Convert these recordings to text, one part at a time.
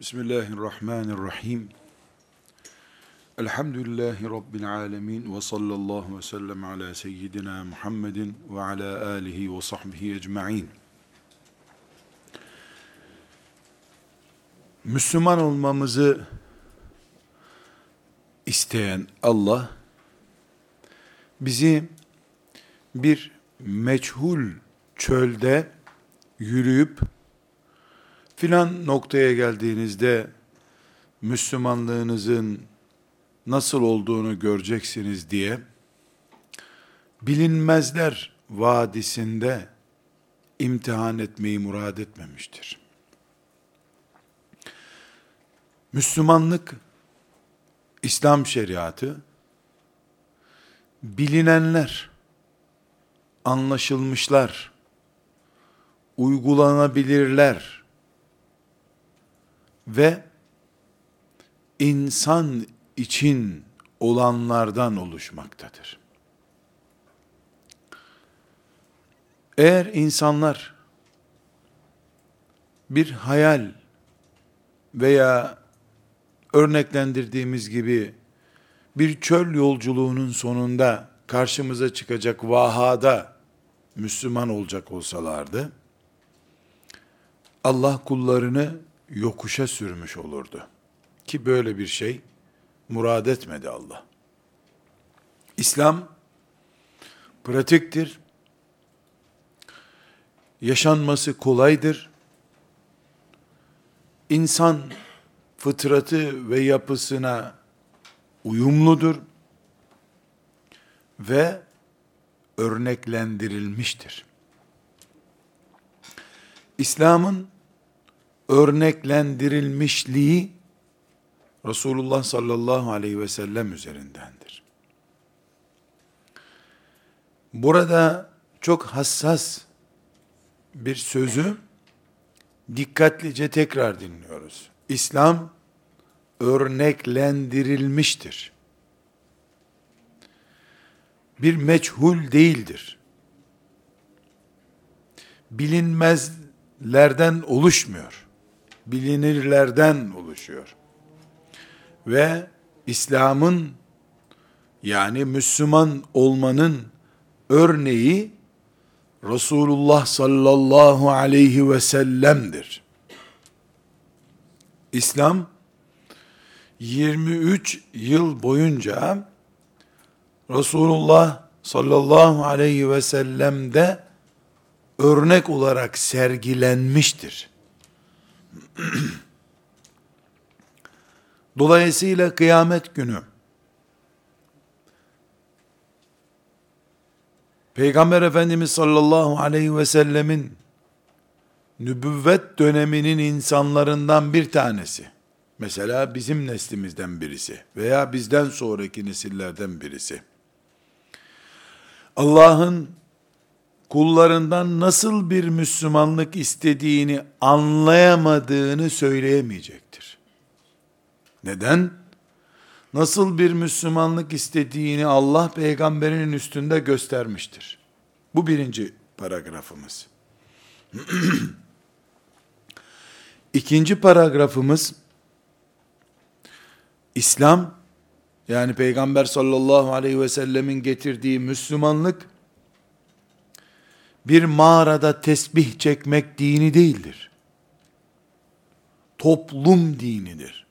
Bismillahirrahmanirrahim. Elhamdülillahi Rabbil alemin ve sallallahu ve sellem ala seyyidina Muhammedin ve ala alihi ve sahbihi ecma'in. Müslüman olmamızı isteyen Allah, bizi bir meçhul çölde yürüyüp filan noktaya geldiğinizde Müslümanlığınızın nasıl olduğunu göreceksiniz diye bilinmezler vadisinde imtihan etmeyi murad etmemiştir. Müslümanlık, İslam şeriatı, bilinenler, anlaşılmışlar, uygulanabilirler ve insan için olanlardan oluşmaktadır. Eğer insanlar bir hayal veya örneklendirdiğimiz gibi bir çöl yolculuğunun sonunda karşımıza çıkacak vahada Müslüman olacak olsalardı, Allah kullarını yokuşa sürmüş olurdu. Ki böyle bir şey murad etmedi Allah. İslam pratiktir. Yaşanması kolaydır. İnsan fıtratı ve yapısına uyumludur ve örneklendirilmiştir. İslam'ın örneklendirilmişliği Resulullah sallallahu aleyhi ve sellem üzerindendir. Burada çok hassas bir sözü dikkatlice tekrar dinliyoruz. İslam örneklendirilmiştir. Bir meçhul değildir. Bilinmezlerden oluşmuyor. Bilinirlerden oluşuyor. Ve İslam'ın yani Müslüman olmanın örneği Resulullah sallallahu aleyhi ve sellem'dir. İslam 23 yıl boyunca Resulullah sallallahu aleyhi ve sellem'de örnek olarak sergilenmiştir. Dolayısıyla kıyamet günü. Peygamber Efendimiz sallallahu aleyhi ve sellemin nübüvvet döneminin insanlarından bir tanesi, mesela bizim neslimizden birisi veya bizden sonraki nesillerden birisi, Allah'ın kullarından nasıl bir Müslümanlık istediğini anlayamadığını söyleyemeyecektir. Neden? Nasıl bir Müslümanlık istediğini Allah peygamberinin üstünde göstermiştir. Bu birinci paragrafımız. İkinci paragrafımız, İslam, yani Peygamber sallallahu aleyhi ve sellemin getirdiği Müslümanlık, bir mağarada tesbih çekmek dini değildir. Toplum dinidir.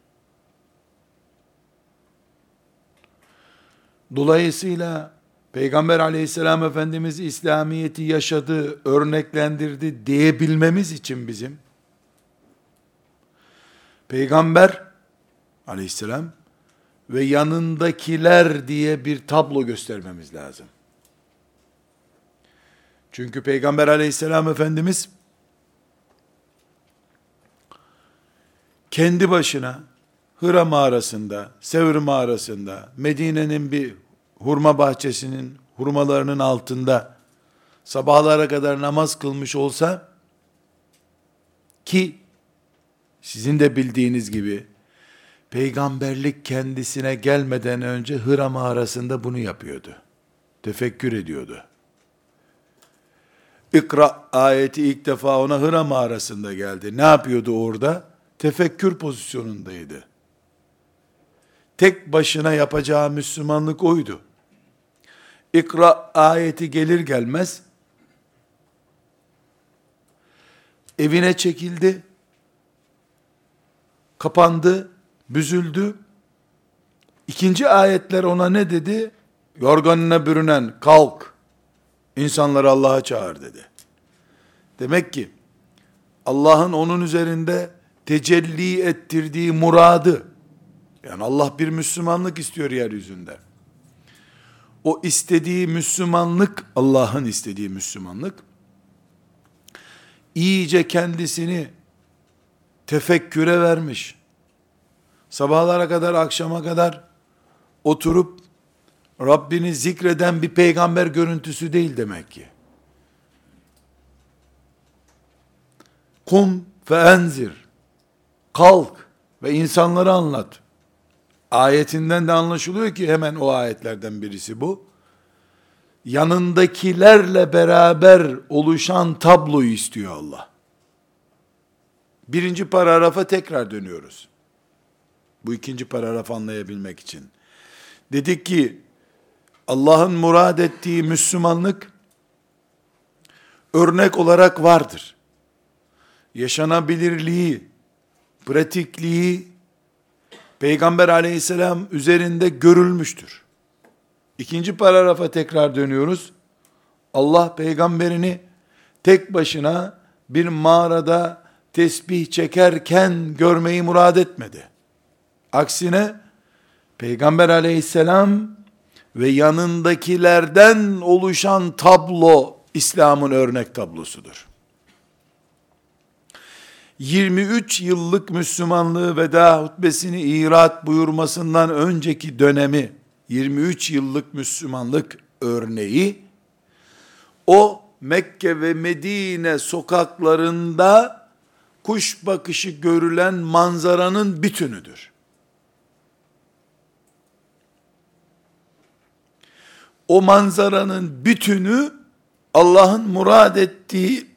Dolayısıyla Peygamber aleyhisselam Efendimiz İslamiyet'i yaşadı, örneklendirdi diyebilmemiz için bizim, Peygamber aleyhisselam ve yanındakiler diye bir tablo göstermemiz lazım. Çünkü Peygamber aleyhisselam Efendimiz kendi başına Hıra mağarasında, Sevr mağarasında, Medine'nin bir hurma bahçesinin hurmalarının altında sabahlara kadar namaz kılmış olsa ki sizin de bildiğiniz gibi peygamberlik kendisine gelmeden önce Hıra mağarasında bunu yapıyordu. Tefekkür ediyordu. İkra ayeti ilk defa ona Hıra mağarasında geldi. Ne yapıyordu orada? tefekkür pozisyonundaydı. Tek başına yapacağı Müslümanlık oydu. İkra ayeti gelir gelmez evine çekildi, kapandı, büzüldü. İkinci ayetler ona ne dedi? Yorganına bürünen kalk, insanları Allah'a çağır dedi. Demek ki Allah'ın onun üzerinde tecelli ettirdiği muradı, yani Allah bir Müslümanlık istiyor yeryüzünde. O istediği Müslümanlık, Allah'ın istediği Müslümanlık, iyice kendisini tefekküre vermiş. Sabahlara kadar, akşama kadar oturup Rabbini zikreden bir peygamber görüntüsü değil demek ki. Kum ve enzir. Kalk ve insanları anlat. Ayetinden de anlaşılıyor ki hemen o ayetlerden birisi bu. Yanındakilerle beraber oluşan tabloyu istiyor Allah. Birinci paragrafa tekrar dönüyoruz. Bu ikinci paragrafı anlayabilmek için. Dedik ki Allah'ın murad ettiği Müslümanlık örnek olarak vardır. Yaşanabilirliği, pratikliği Peygamber aleyhisselam üzerinde görülmüştür. İkinci paragrafa tekrar dönüyoruz. Allah peygamberini tek başına bir mağarada tesbih çekerken görmeyi murad etmedi. Aksine Peygamber aleyhisselam ve yanındakilerden oluşan tablo İslam'ın örnek tablosudur. 23 yıllık Müslümanlığı veda hutbesini irat buyurmasından önceki dönemi 23 yıllık Müslümanlık örneği o Mekke ve Medine sokaklarında kuş bakışı görülen manzaranın bütünüdür. O manzaranın bütünü Allah'ın murad ettiği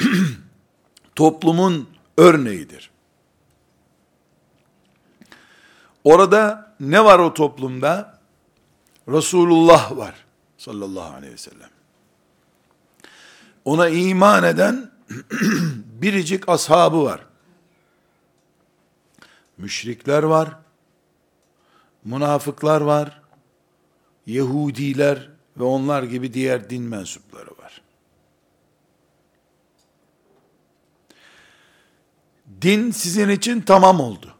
toplumun örneğidir. Orada ne var o toplumda? Resulullah var sallallahu aleyhi ve sellem. Ona iman eden biricik ashabı var. Müşrikler var. Münafıklar var. Yahudiler ve onlar gibi diğer din mensupları var. Din sizin için tamam oldu.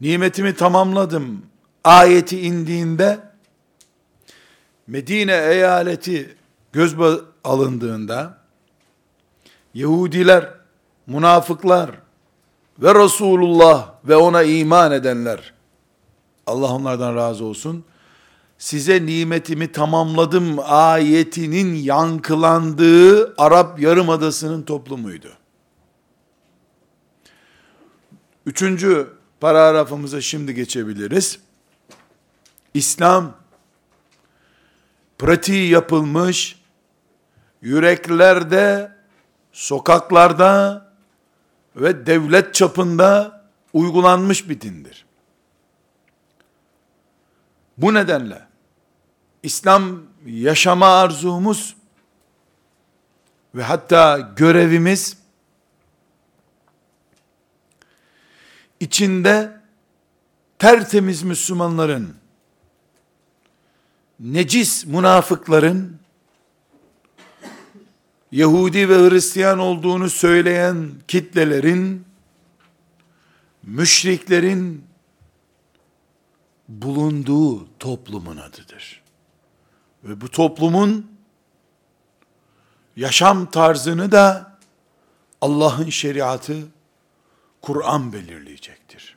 Nimetimi tamamladım ayeti indiğinde Medine eyaleti göz alındığında Yahudiler, münafıklar ve Resulullah ve ona iman edenler Allah onlardan razı olsun size nimetimi tamamladım ayetinin yankılandığı Arap Yarımadası'nın toplumuydu. Üçüncü paragrafımıza şimdi geçebiliriz. İslam pratiği yapılmış, yüreklerde, sokaklarda ve devlet çapında uygulanmış bir dindir. Bu nedenle İslam yaşama arzumuz ve hatta görevimiz içinde tertemiz Müslümanların necis münafıkların Yahudi ve Hristiyan olduğunu söyleyen kitlelerin müşriklerin bulunduğu toplumun adıdır. Ve bu toplumun yaşam tarzını da Allah'ın şeriatı Kur'an belirleyecektir.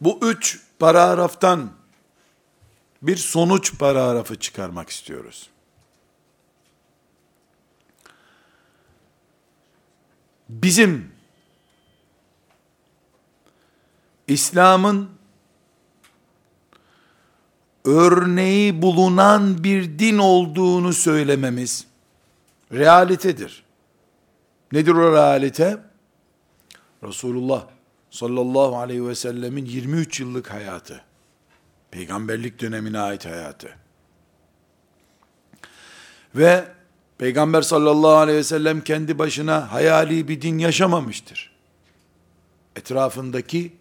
Bu üç paragraftan bir sonuç paragrafı çıkarmak istiyoruz. Bizim İslam'ın örneği bulunan bir din olduğunu söylememiz realitedir. Nedir o realite? Resulullah sallallahu aleyhi ve sellemin 23 yıllık hayatı. Peygamberlik dönemine ait hayatı. Ve Peygamber sallallahu aleyhi ve sellem kendi başına hayali bir din yaşamamıştır. Etrafındaki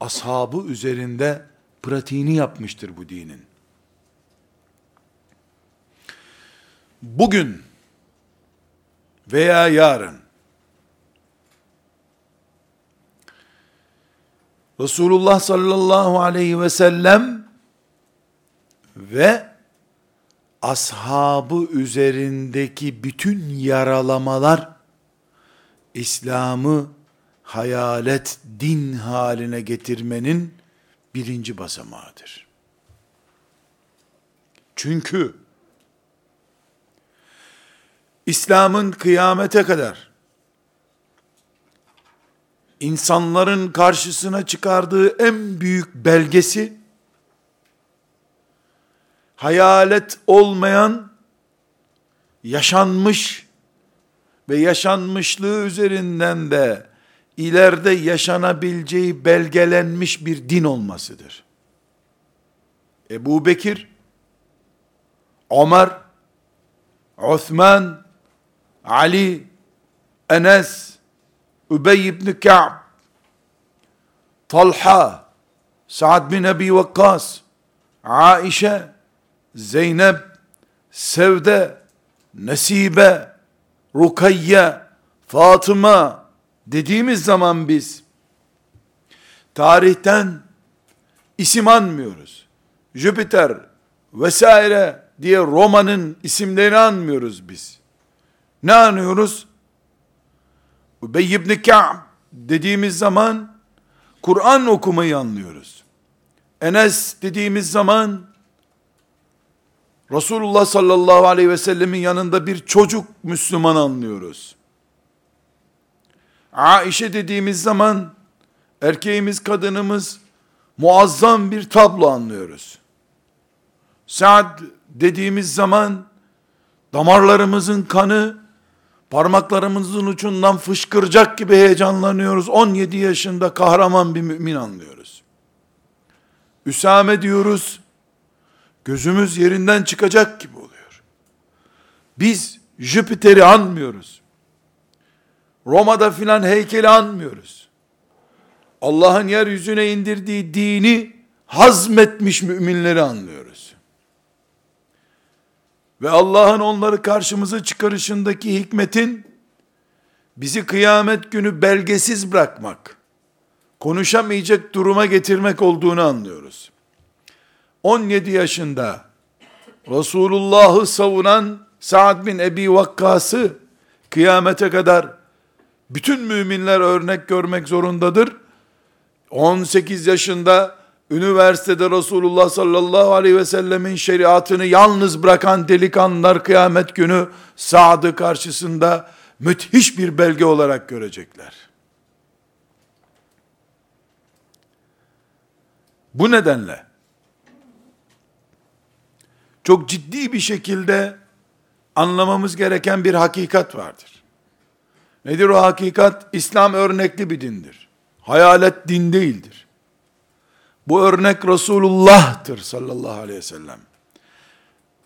ashabı üzerinde pratiğini yapmıştır bu dinin. Bugün veya yarın Resulullah sallallahu aleyhi ve sellem ve ashabı üzerindeki bütün yaralamalar İslam'ı hayalet din haline getirmenin birinci basamağıdır. Çünkü İslam'ın kıyamete kadar insanların karşısına çıkardığı en büyük belgesi hayalet olmayan yaşanmış ve yaşanmışlığı üzerinden de ileride yaşanabileceği belgelenmiş bir din olmasıdır. Ebu Bekir, Ömer, Osman, Ali, Enes, Übey ibn Ka'b, Talha, Sa'd bin Ebi Vakkas, Aişe, Zeynep, Sevde, Nesibe, Rukayye, Fatıma dediğimiz zaman biz tarihten isim anmıyoruz. Jüpiter vesaire diye Roma'nın isimlerini anmıyoruz biz. Ne anıyoruz? Übey ibn Ka'b dediğimiz zaman Kur'an okumayı anlıyoruz. Enes dediğimiz zaman Resulullah sallallahu aleyhi ve sellemin yanında bir çocuk Müslüman anlıyoruz. Aişe dediğimiz zaman erkeğimiz kadınımız muazzam bir tablo anlıyoruz. Saad dediğimiz zaman damarlarımızın kanı parmaklarımızın ucundan fışkıracak gibi heyecanlanıyoruz. 17 yaşında kahraman bir mümin anlıyoruz. Üsame diyoruz. Gözümüz yerinden çıkacak gibi oluyor. Biz Jüpiter'i anmıyoruz. Roma'da filan heykeli anmıyoruz. Allah'ın yeryüzüne indirdiği dini hazmetmiş müminleri anlıyoruz. Ve Allah'ın onları karşımıza çıkarışındaki hikmetin bizi kıyamet günü belgesiz bırakmak, konuşamayacak duruma getirmek olduğunu anlıyoruz. 17 yaşında Resulullah'ı savunan Sa'd bin Ebi Vakkas'ı kıyamete kadar bütün müminler örnek görmek zorundadır. 18 yaşında üniversitede Resulullah sallallahu aleyhi ve sellemin şeriatını yalnız bırakan delikanlılar kıyamet günü Sa'd'ı karşısında müthiş bir belge olarak görecekler. Bu nedenle çok ciddi bir şekilde anlamamız gereken bir hakikat vardır. Nedir o hakikat? İslam örnekli bir dindir. Hayalet din değildir. Bu örnek Resulullah'tır sallallahu aleyhi ve sellem.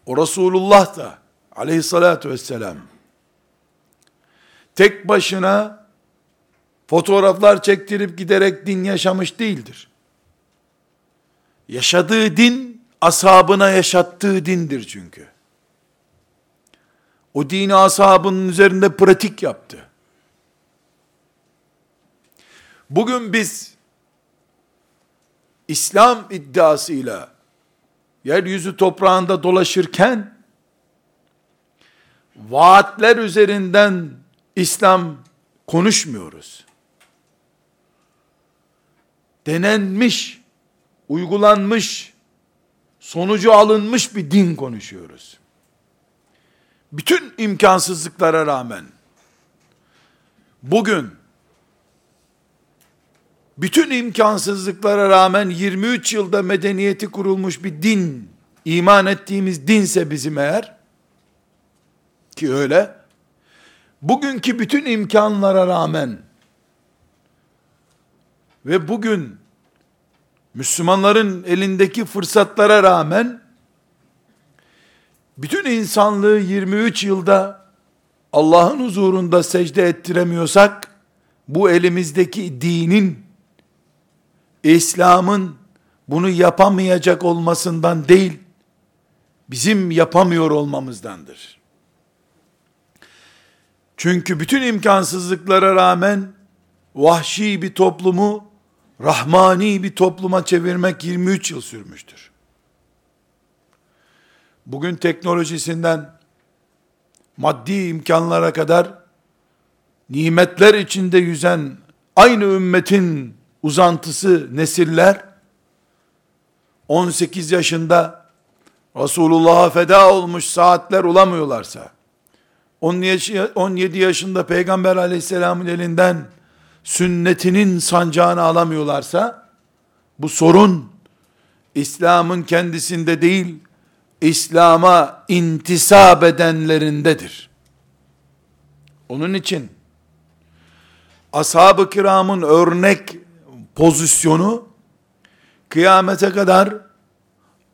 O Resulullah da aleyhissalatu vesselam tek başına fotoğraflar çektirip giderek din yaşamış değildir. Yaşadığı din ashabına yaşattığı dindir çünkü. O dini ashabının üzerinde pratik yaptı. Bugün biz İslam iddiasıyla yeryüzü toprağında dolaşırken vaatler üzerinden İslam konuşmuyoruz. Denenmiş, uygulanmış, sonucu alınmış bir din konuşuyoruz. Bütün imkansızlıklara rağmen bugün bütün imkansızlıklara rağmen 23 yılda medeniyeti kurulmuş bir din, iman ettiğimiz dinse bizim eğer, ki öyle, bugünkü bütün imkanlara rağmen, Ve bugün Müslümanların elindeki fırsatlara rağmen bütün insanlığı 23 yılda Allah'ın huzurunda secde ettiremiyorsak bu elimizdeki dinin İslam'ın bunu yapamayacak olmasından değil bizim yapamıyor olmamızdandır. Çünkü bütün imkansızlıklara rağmen vahşi bir toplumu rahmani bir topluma çevirmek 23 yıl sürmüştür. Bugün teknolojisinden maddi imkanlara kadar nimetler içinde yüzen aynı ümmetin uzantısı nesiller 18 yaşında Resulullah'a feda olmuş saatler olamıyorlarsa 17 yaşında Peygamber aleyhisselamın elinden sünnetinin sancağını alamıyorlarsa bu sorun İslam'ın kendisinde değil İslam'a intisap edenlerindedir. Onun için ashab-ı kiramın örnek pozisyonu kıyamete kadar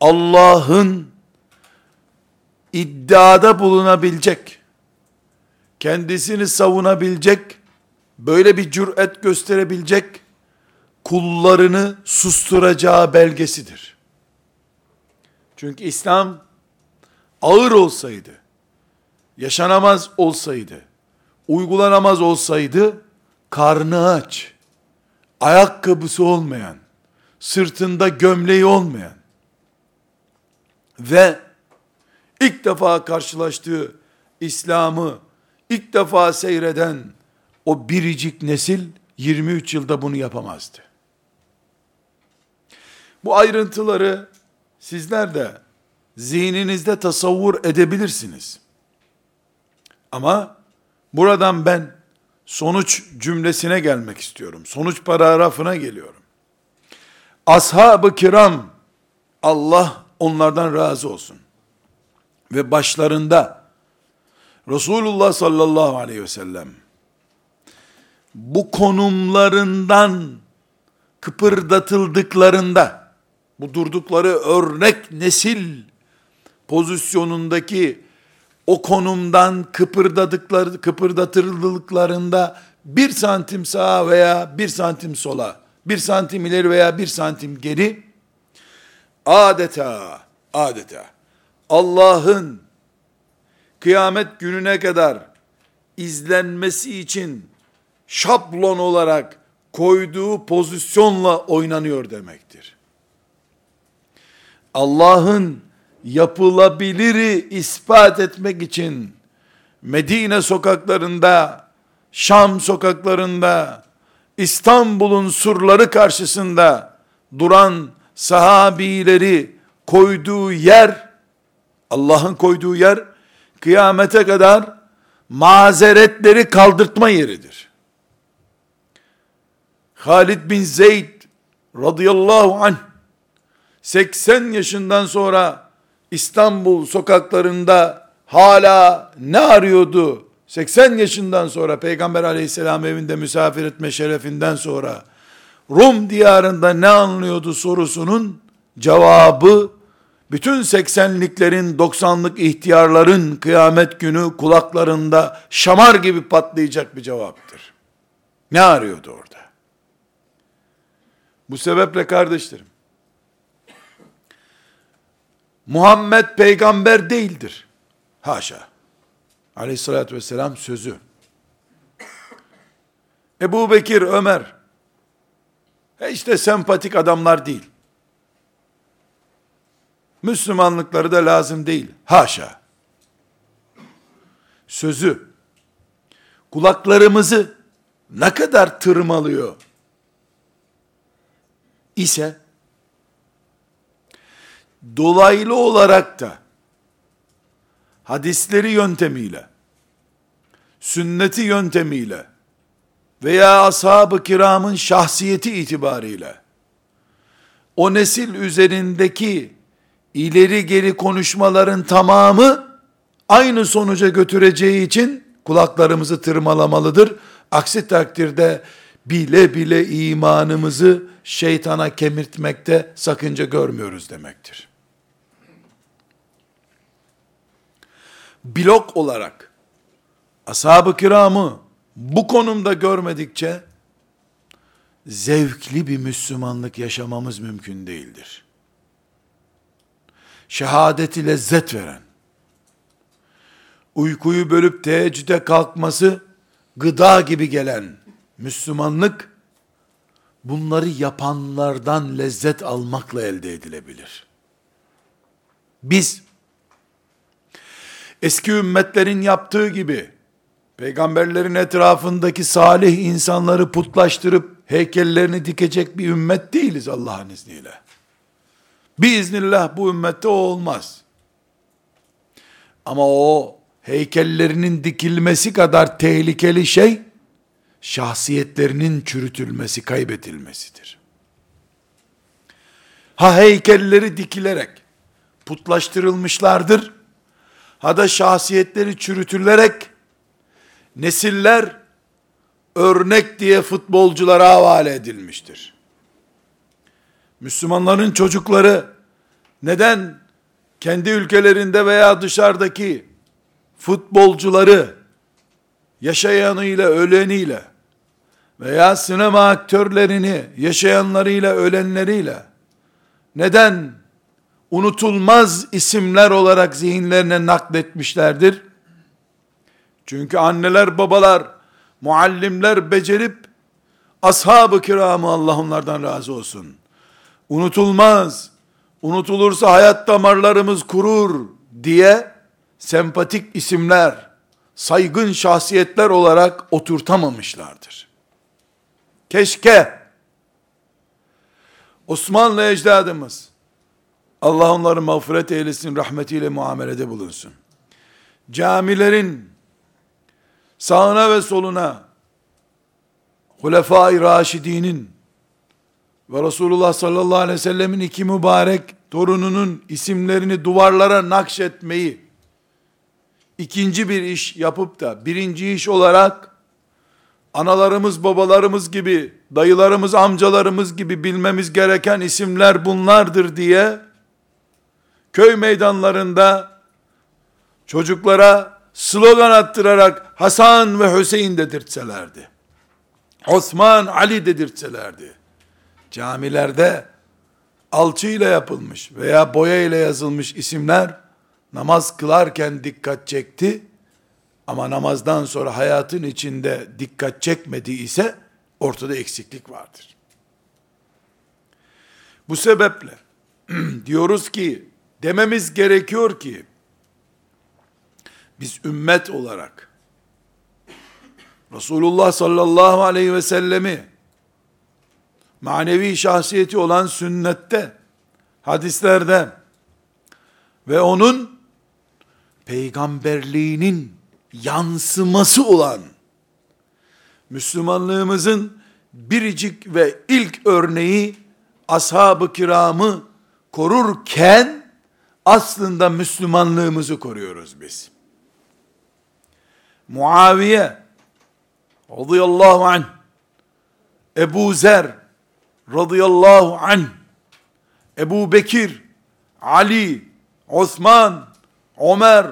Allah'ın iddiada bulunabilecek, kendisini savunabilecek, böyle bir cüret gösterebilecek kullarını susturacağı belgesidir. Çünkü İslam ağır olsaydı, yaşanamaz olsaydı, uygulanamaz olsaydı, karnı aç, ayakkabısı olmayan, sırtında gömleği olmayan ve ilk defa karşılaştığı İslam'ı ilk defa seyreden o biricik nesil 23 yılda bunu yapamazdı. Bu ayrıntıları sizler de zihninizde tasavvur edebilirsiniz. Ama buradan ben sonuç cümlesine gelmek istiyorum. Sonuç paragrafına geliyorum. Ashab-ı kiram Allah onlardan razı olsun. Ve başlarında Resulullah sallallahu aleyhi ve sellem bu konumlarından kıpırdatıldıklarında bu durdukları örnek nesil pozisyonundaki o konumdan kıpırdadıkları, kıpırdatıldıklarında bir santim sağa veya bir santim sola, bir santim ileri veya bir santim geri, adeta, adeta Allah'ın kıyamet gününe kadar izlenmesi için şablon olarak koyduğu pozisyonla oynanıyor demektir. Allah'ın yapılabiliri ispat etmek için Medine sokaklarında, Şam sokaklarında, İstanbul'un surları karşısında duran sahabileri koyduğu yer, Allah'ın koyduğu yer, kıyamete kadar mazeretleri kaldırtma yeridir. Halid bin Zeyd radıyallahu anh 80 yaşından sonra İstanbul sokaklarında hala ne arıyordu? 80 yaşından sonra Peygamber aleyhisselam evinde misafir etme şerefinden sonra Rum diyarında ne anlıyordu sorusunun cevabı bütün 80'liklerin 90'lık ihtiyarların kıyamet günü kulaklarında şamar gibi patlayacak bir cevaptır. Ne arıyordu orada? Bu sebeple kardeşlerim Muhammed peygamber değildir. Haşa. Aleyhissalatü vesselam sözü. Ebu Bekir, Ömer, işte sempatik adamlar değil. Müslümanlıkları da lazım değil. Haşa. Sözü, kulaklarımızı ne kadar tırmalıyor ise, dolaylı olarak da hadisleri yöntemiyle, sünneti yöntemiyle veya ashab-ı kiramın şahsiyeti itibariyle o nesil üzerindeki ileri geri konuşmaların tamamı aynı sonuca götüreceği için kulaklarımızı tırmalamalıdır. Aksi takdirde bile bile imanımızı şeytana kemirtmekte sakınca görmüyoruz demektir. Blok olarak ashab-ı kiramı bu konumda görmedikçe zevkli bir Müslümanlık yaşamamız mümkün değildir. Şehadeti lezzet veren, uykuyu bölüp teheccüde kalkması gıda gibi gelen Müslümanlık, bunları yapanlardan lezzet almakla elde edilebilir. Biz, eski ümmetlerin yaptığı gibi, peygamberlerin etrafındaki salih insanları putlaştırıp, heykellerini dikecek bir ümmet değiliz Allah'ın izniyle. Biiznillah bu ümmette o olmaz. Ama o heykellerinin dikilmesi kadar tehlikeli şey, şahsiyetlerinin çürütülmesi, kaybetilmesidir. Ha heykelleri dikilerek putlaştırılmışlardır, ha da şahsiyetleri çürütülerek nesiller örnek diye futbolculara havale edilmiştir. Müslümanların çocukları neden kendi ülkelerinde veya dışarıdaki futbolcuları yaşayanıyla öleniyle veya sinema aktörlerini yaşayanlarıyla ölenleriyle neden unutulmaz isimler olarak zihinlerine nakletmişlerdir? Çünkü anneler babalar muallimler becerip ashab-ı kiramı Allah onlardan razı olsun. Unutulmaz, unutulursa hayat damarlarımız kurur diye sempatik isimler, saygın şahsiyetler olarak oturtamamışlardır. Keşke Osmanlı ecdadımız Allah onları mağfiret eylesin, rahmetiyle muamelede bulunsun. Camilerin sağına ve soluna Hulefai Raşidinin ve Resulullah sallallahu aleyhi ve sellemin iki mübarek torununun isimlerini duvarlara nakşetmeyi ikinci bir iş yapıp da birinci iş olarak analarımız, babalarımız gibi, dayılarımız, amcalarımız gibi bilmemiz gereken isimler bunlardır diye köy meydanlarında çocuklara slogan attırarak Hasan ve Hüseyin dedirtselerdi. Osman, Ali dedirtselerdi. Camilerde alçıyla yapılmış veya boya ile yazılmış isimler namaz kılarken dikkat çekti ama namazdan sonra hayatın içinde dikkat çekmedi ise ortada eksiklik vardır. Bu sebeple diyoruz ki dememiz gerekiyor ki biz ümmet olarak Resulullah sallallahu aleyhi ve sellemi manevi şahsiyeti olan sünnette hadislerde ve onun peygamberliğinin yansıması olan Müslümanlığımızın biricik ve ilk örneği ashab-ı kiramı korurken aslında Müslümanlığımızı koruyoruz biz. Muaviye radıyallahu anh Ebu Zer radıyallahu anh Ebu Bekir Ali Osman Ömer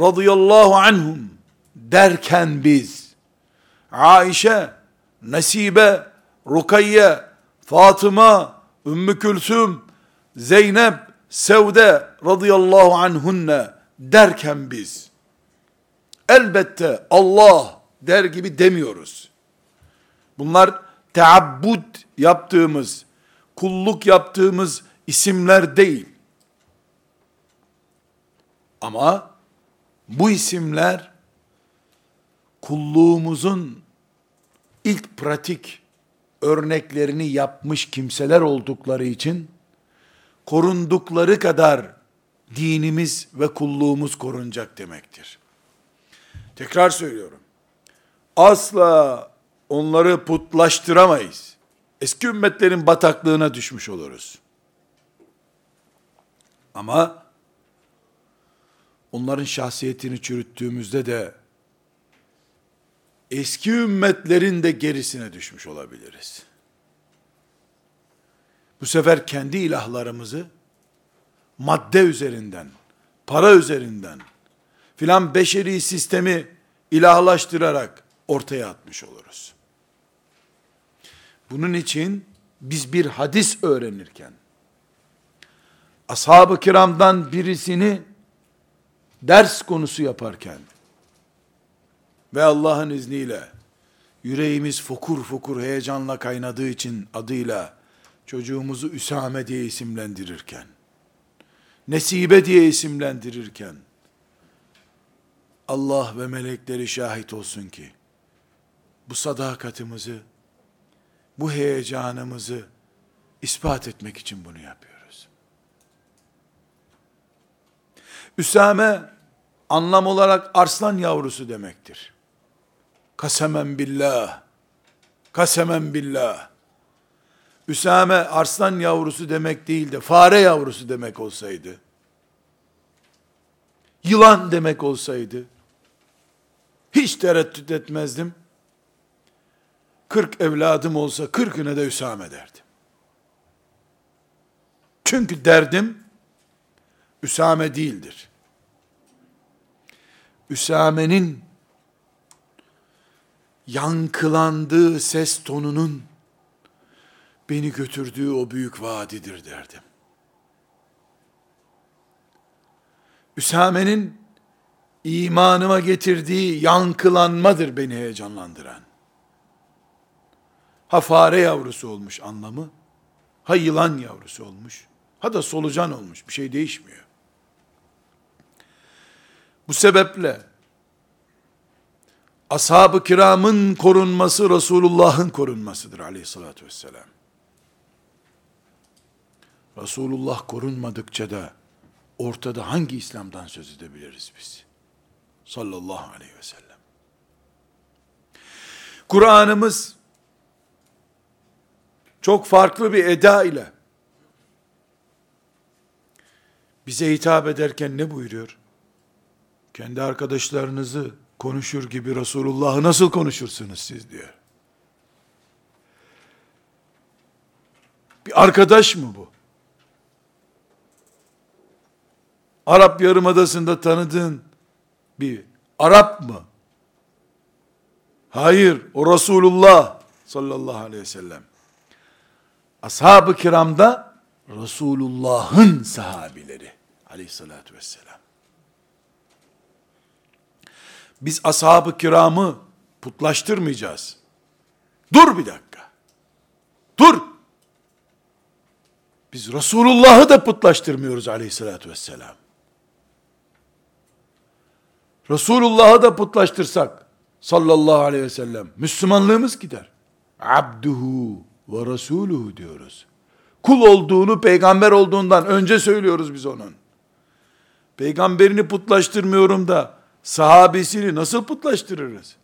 radıyallahu anhum derken biz Aişe, Nesibe, Rukayye, Fatıma, Ümmü Külsüm, Zeynep, Sevde radıyallahu anhunne derken biz elbette Allah der gibi demiyoruz. Bunlar teabbud yaptığımız, kulluk yaptığımız isimler değil. Ama bu isimler kulluğumuzun ilk pratik örneklerini yapmış kimseler oldukları için korundukları kadar dinimiz ve kulluğumuz korunacak demektir. Tekrar söylüyorum. Asla onları putlaştıramayız. Eski ümmetlerin bataklığına düşmüş oluruz. Ama onların şahsiyetini çürüttüğümüzde de eski ümmetlerin de gerisine düşmüş olabiliriz. Bu sefer kendi ilahlarımızı madde üzerinden, para üzerinden filan beşeri sistemi ilahlaştırarak ortaya atmış oluruz. Bunun için biz bir hadis öğrenirken ashab-ı kiramdan birisini ders konusu yaparken ve Allah'ın izniyle yüreğimiz fokur fokur heyecanla kaynadığı için adıyla çocuğumuzu Üsame diye isimlendirirken, Nesibe diye isimlendirirken, Allah ve melekleri şahit olsun ki, bu sadakatimizi, bu heyecanımızı ispat etmek için bunu yapıyoruz. Üsame, anlam olarak arslan yavrusu demektir. Kasemen billah, kasemen billah, Üsame arslan yavrusu demek değil de fare yavrusu demek olsaydı, yılan demek olsaydı, hiç tereddüt etmezdim. Kırk evladım olsa kırkına da Üsame derdim. Çünkü derdim, Üsame değildir. Üsame'nin yankılandığı ses tonunun beni götürdüğü o büyük vadidir derdim. Üsame'nin imanıma getirdiği yankılanmadır beni heyecanlandıran. Ha fare yavrusu olmuş anlamı, ha yılan yavrusu olmuş, ha da solucan olmuş, bir şey değişmiyor. Bu sebeple ashab-ı kiramın korunması Resulullah'ın korunmasıdır aleyhissalatü vesselam. Resulullah korunmadıkça da ortada hangi İslam'dan söz edebiliriz biz? Sallallahu aleyhi ve sellem. Kur'an'ımız çok farklı bir eda ile bize hitap ederken ne buyuruyor? Kendi arkadaşlarınızı konuşur gibi Resulullah'ı nasıl konuşursunuz siz diyor. Bir arkadaş mı bu? Arap Yarımadası'nda tanıdığın bir Arap mı? Hayır, o Resulullah sallallahu aleyhi ve sellem. Ashab-ı kiramda Resulullah'ın sahabileri aleyhissalatü vesselam. Biz ashab-ı kiramı putlaştırmayacağız. Dur bir dakika. Dur. Biz Resulullah'ı da putlaştırmıyoruz aleyhissalatü vesselam. Resulullah'ı da putlaştırsak sallallahu aleyhi ve sellem Müslümanlığımız gider. Abduhu ve Resuluhu diyoruz. Kul olduğunu peygamber olduğundan önce söylüyoruz biz onun. Peygamberini putlaştırmıyorum da sahabesini nasıl putlaştırırız?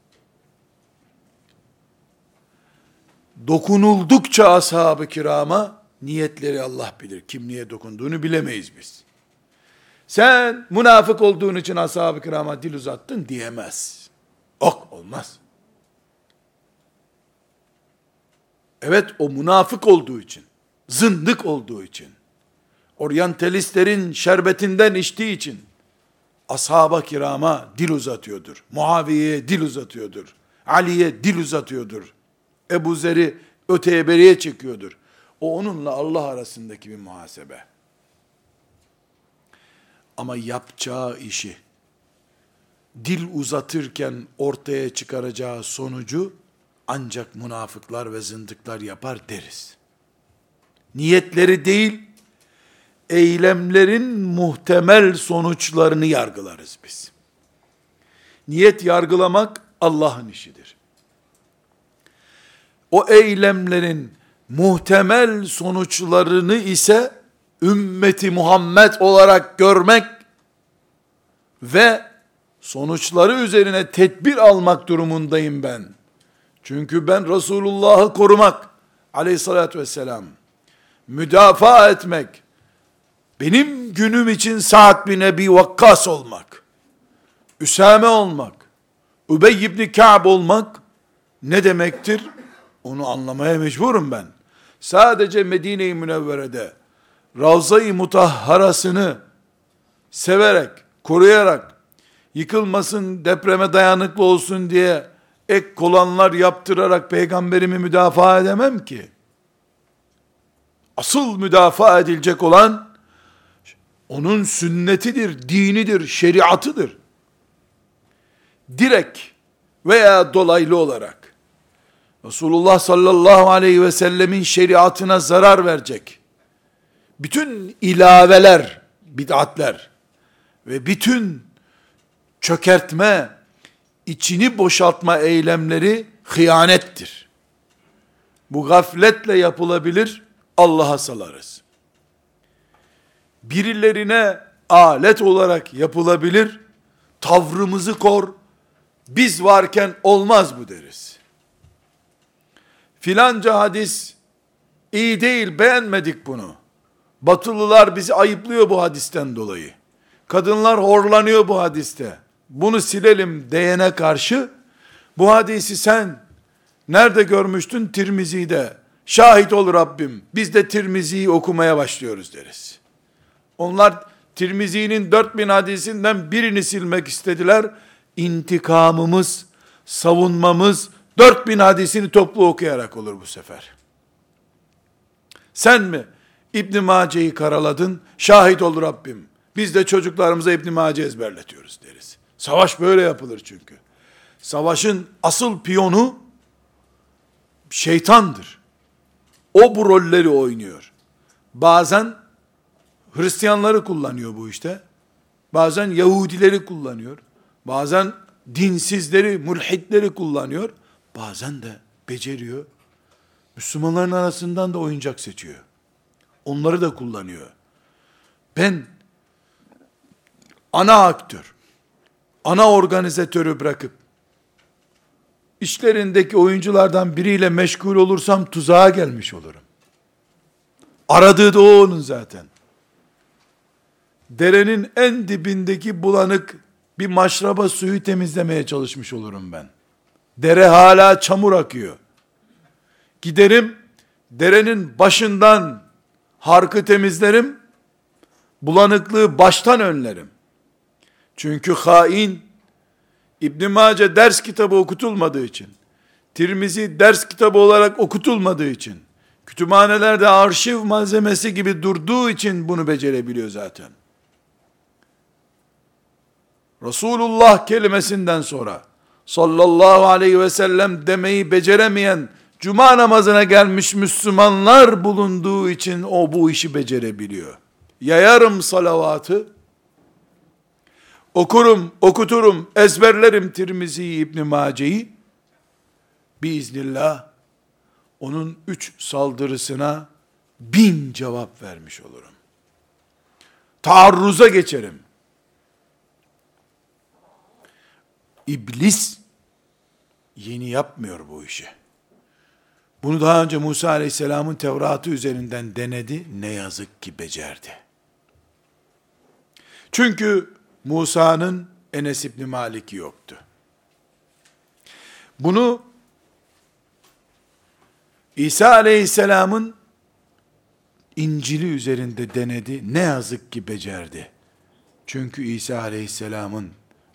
Dokunuldukça ashab-ı kirama niyetleri Allah bilir. Kim niye dokunduğunu bilemeyiz biz. Sen münafık olduğun için ashab-ı kirama dil uzattın diyemez. Ok olmaz. Evet o münafık olduğu için, zındık olduğu için, oryantalistlerin şerbetinden içtiği için, ashab-ı kirama dil uzatıyordur. Muaviye'ye dil uzatıyordur. Ali'ye dil uzatıyordur. Ebu Zer'i öteye beriye çekiyordur. O onunla Allah arasındaki bir muhasebe. Ama yapacağı işi, dil uzatırken ortaya çıkaracağı sonucu ancak münafıklar ve zındıklar yapar deriz. Niyetleri değil, eylemlerin muhtemel sonuçlarını yargılarız biz. Niyet yargılamak Allah'ın işidir. O eylemlerin muhtemel sonuçlarını ise ümmeti Muhammed olarak görmek ve sonuçları üzerine tedbir almak durumundayım ben. Çünkü ben Resulullah'ı korumak aleyhissalatü vesselam müdafaa etmek benim günüm için Sa'd bin Ebi Vakkas olmak Üsame olmak Übey ibn Ka'b olmak ne demektir? Onu anlamaya mecburum ben. Sadece Medine-i Münevvere'de Ravza-i Mutahharasını severek, koruyarak, yıkılmasın, depreme dayanıklı olsun diye ek kolanlar yaptırarak peygamberimi müdafaa edemem ki. Asıl müdafaa edilecek olan onun sünnetidir, dinidir, şeriatıdır. Direkt veya dolaylı olarak Resulullah sallallahu aleyhi ve sellemin şeriatına zarar verecek bütün ilaveler, bid'atler ve bütün çökertme, içini boşaltma eylemleri hıyanettir. Bu gafletle yapılabilir, Allah'a salarız. Birilerine alet olarak yapılabilir, tavrımızı kor, biz varken olmaz bu deriz. Filanca hadis iyi değil, beğenmedik bunu. Batılılar bizi ayıplıyor bu hadisten dolayı. Kadınlar horlanıyor bu hadiste. Bunu silelim diyene karşı bu hadisi sen nerede görmüştün? Tirmizi'de. Şahit ol Rabbim. Biz de Tirmizi'yi okumaya başlıyoruz deriz. Onlar Tirmizi'nin 4000 hadisinden birini silmek istediler. İntikamımız, savunmamız 4000 hadisini toplu okuyarak olur bu sefer. Sen mi İbn Mace'yi karaladın? Şahit ol Rabbim. Biz de çocuklarımıza İbn Mace ezberletiyoruz deriz. Savaş böyle yapılır çünkü. Savaşın asıl piyonu şeytandır. O bu rolleri oynuyor. Bazen Hristiyanları kullanıyor bu işte. Bazen Yahudileri kullanıyor. Bazen dinsizleri, mulhitleri kullanıyor. Bazen de beceriyor. Müslümanların arasından da oyuncak seçiyor. Onları da kullanıyor. Ben ana aktör, ana organizatörü bırakıp işlerindeki oyunculardan biriyle meşgul olursam tuzağa gelmiş olurum. Aradığı da o onun zaten. Derenin en dibindeki bulanık bir maşraba suyu temizlemeye çalışmış olurum ben. Dere hala çamur akıyor. Giderim, derenin başından harkı temizlerim, bulanıklığı baştan önlerim. Çünkü hain, İbn Mace ders kitabı okutulmadığı için, Tirmizi ders kitabı olarak okutulmadığı için, kütüphanelerde arşiv malzemesi gibi durduğu için bunu becerebiliyor zaten. Resulullah kelimesinden sonra sallallahu aleyhi ve sellem demeyi beceremeyen cuma namazına gelmiş Müslümanlar bulunduğu için o bu işi becerebiliyor. Yayarım salavatı, okurum, okuturum, ezberlerim Tirmizi'yi, İbn Mace'yi, biiznillah onun üç saldırısına bin cevap vermiş olurum. Taarruza geçerim. İblis yeni yapmıyor bu işi. Bunu daha önce Musa Aleyhisselam'ın Tevrat'ı üzerinden denedi. Ne yazık ki becerdi. Çünkü Musa'nın Enes İbni Malik'i yoktu. Bunu İsa Aleyhisselam'ın İncil'i üzerinde denedi. Ne yazık ki becerdi. Çünkü İsa Aleyhisselam'ın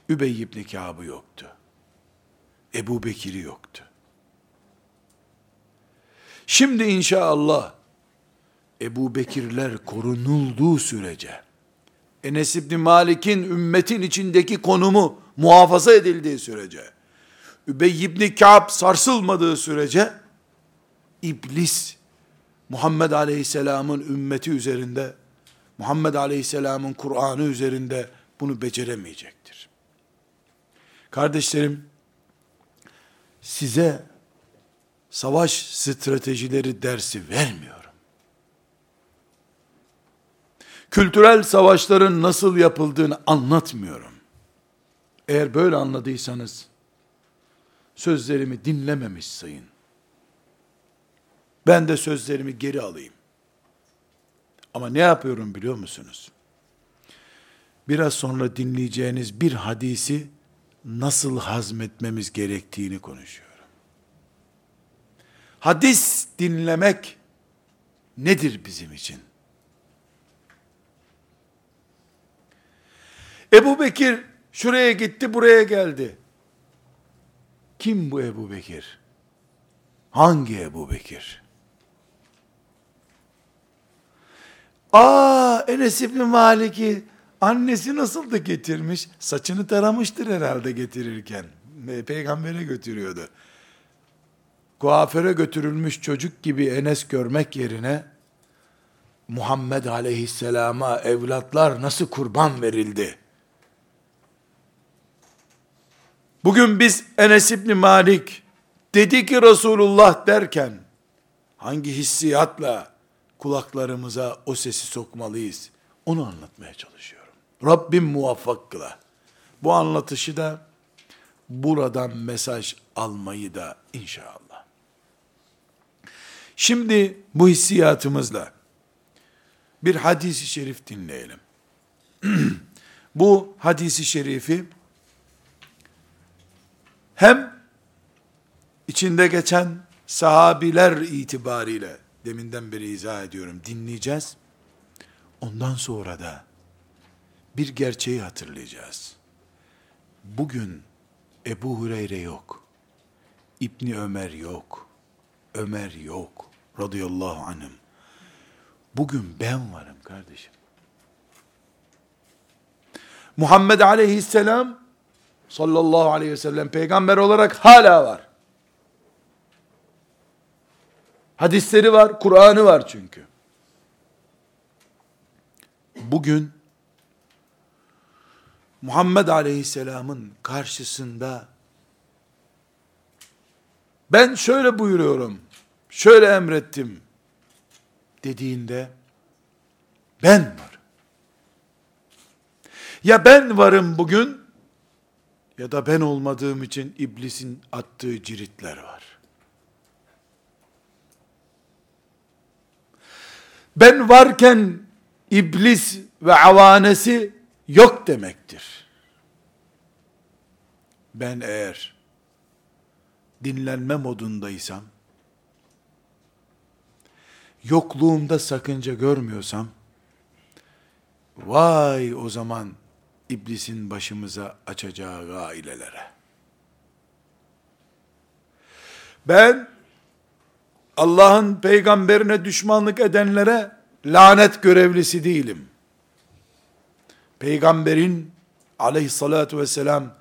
Übey ibn Kâb'ı yoktu. Ebu Bekir'i yoktu. Şimdi inşallah Ebu Bekirler korunulduğu sürece Enes İbni Malik'in ümmetin içindeki konumu muhafaza edildiği sürece Übey İbni Ka'b sarsılmadığı sürece iblis Muhammed Aleyhisselam'ın ümmeti üzerinde Muhammed Aleyhisselam'ın Kur'an'ı üzerinde bunu beceremeyecektir. Kardeşlerim size savaş stratejileri dersi vermiyorum. Kültürel savaşların nasıl yapıldığını anlatmıyorum. Eğer böyle anladıysanız sözlerimi dinlememiş sayın. Ben de sözlerimi geri alayım. Ama ne yapıyorum biliyor musunuz? Biraz sonra dinleyeceğiniz bir hadisi nasıl hazmetmemiz gerektiğini konuşuyorum. Hadis dinlemek nedir bizim için? Ebu Bekir şuraya gitti buraya geldi. Kim bu Ebu Bekir? Hangi Ebu Bekir? Aa Enes İbni Malik'i annesi nasıl da getirmiş? Saçını taramıştır herhalde getirirken. Peygamber'e götürüyordu. Kuaföre götürülmüş çocuk gibi Enes görmek yerine Muhammed aleyhisselama evlatlar nasıl kurban verildi? Bugün biz Enes İbni Malik dedi ki Resulullah derken hangi hissiyatla kulaklarımıza o sesi sokmalıyız? Onu anlatmaya çalışıyorum. Rabbim muvaffak kıla. Bu anlatışı da buradan mesaj almayı da inşallah. Şimdi bu hissiyatımızla bir hadisi şerif dinleyelim. bu hadisi şerifi hem içinde geçen sahabiler itibariyle deminden beri izah ediyorum dinleyeceğiz. Ondan sonra da bir gerçeği hatırlayacağız. Bugün Ebu Hureyre yok. İbni Ömer yok. Ömer yok. Radıyallahu anhüm. Bugün ben varım kardeşim. Muhammed aleyhisselam sallallahu aleyhi ve sellem peygamber olarak hala var. Hadisleri var, Kur'an'ı var çünkü. Bugün Muhammed Aleyhisselam'ın karşısında ben şöyle buyuruyorum, şöyle emrettim dediğinde ben var. Ya ben varım bugün ya da ben olmadığım için iblisin attığı ciritler var. Ben varken iblis ve avanesi yok demektir. Ben eğer dinlenme modundaysam, yokluğumda sakınca görmüyorsam, vay o zaman iblisin başımıza açacağı gailelere. Ben Allah'ın peygamberine düşmanlık edenlere lanet görevlisi değilim. Peygamberin aleyhissalatu vesselam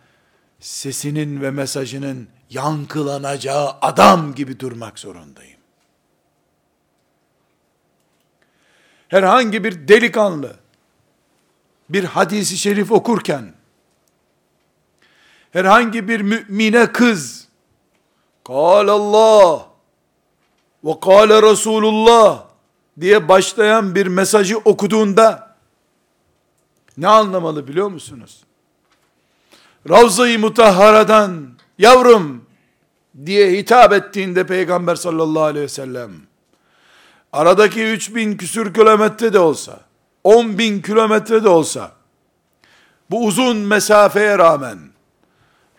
sesinin ve mesajının yankılanacağı adam gibi durmak zorundayım. Herhangi bir delikanlı bir hadisi şerif okurken herhangi bir mümine kız Kal Allah ve kâle Resulullah diye başlayan bir mesajı okuduğunda ne anlamalı biliyor musunuz? Ravza-i Mutahhara'dan yavrum diye hitap ettiğinde Peygamber sallallahu aleyhi ve sellem aradaki 3000 küsür kilometre de olsa 10 bin kilometre de olsa bu uzun mesafeye rağmen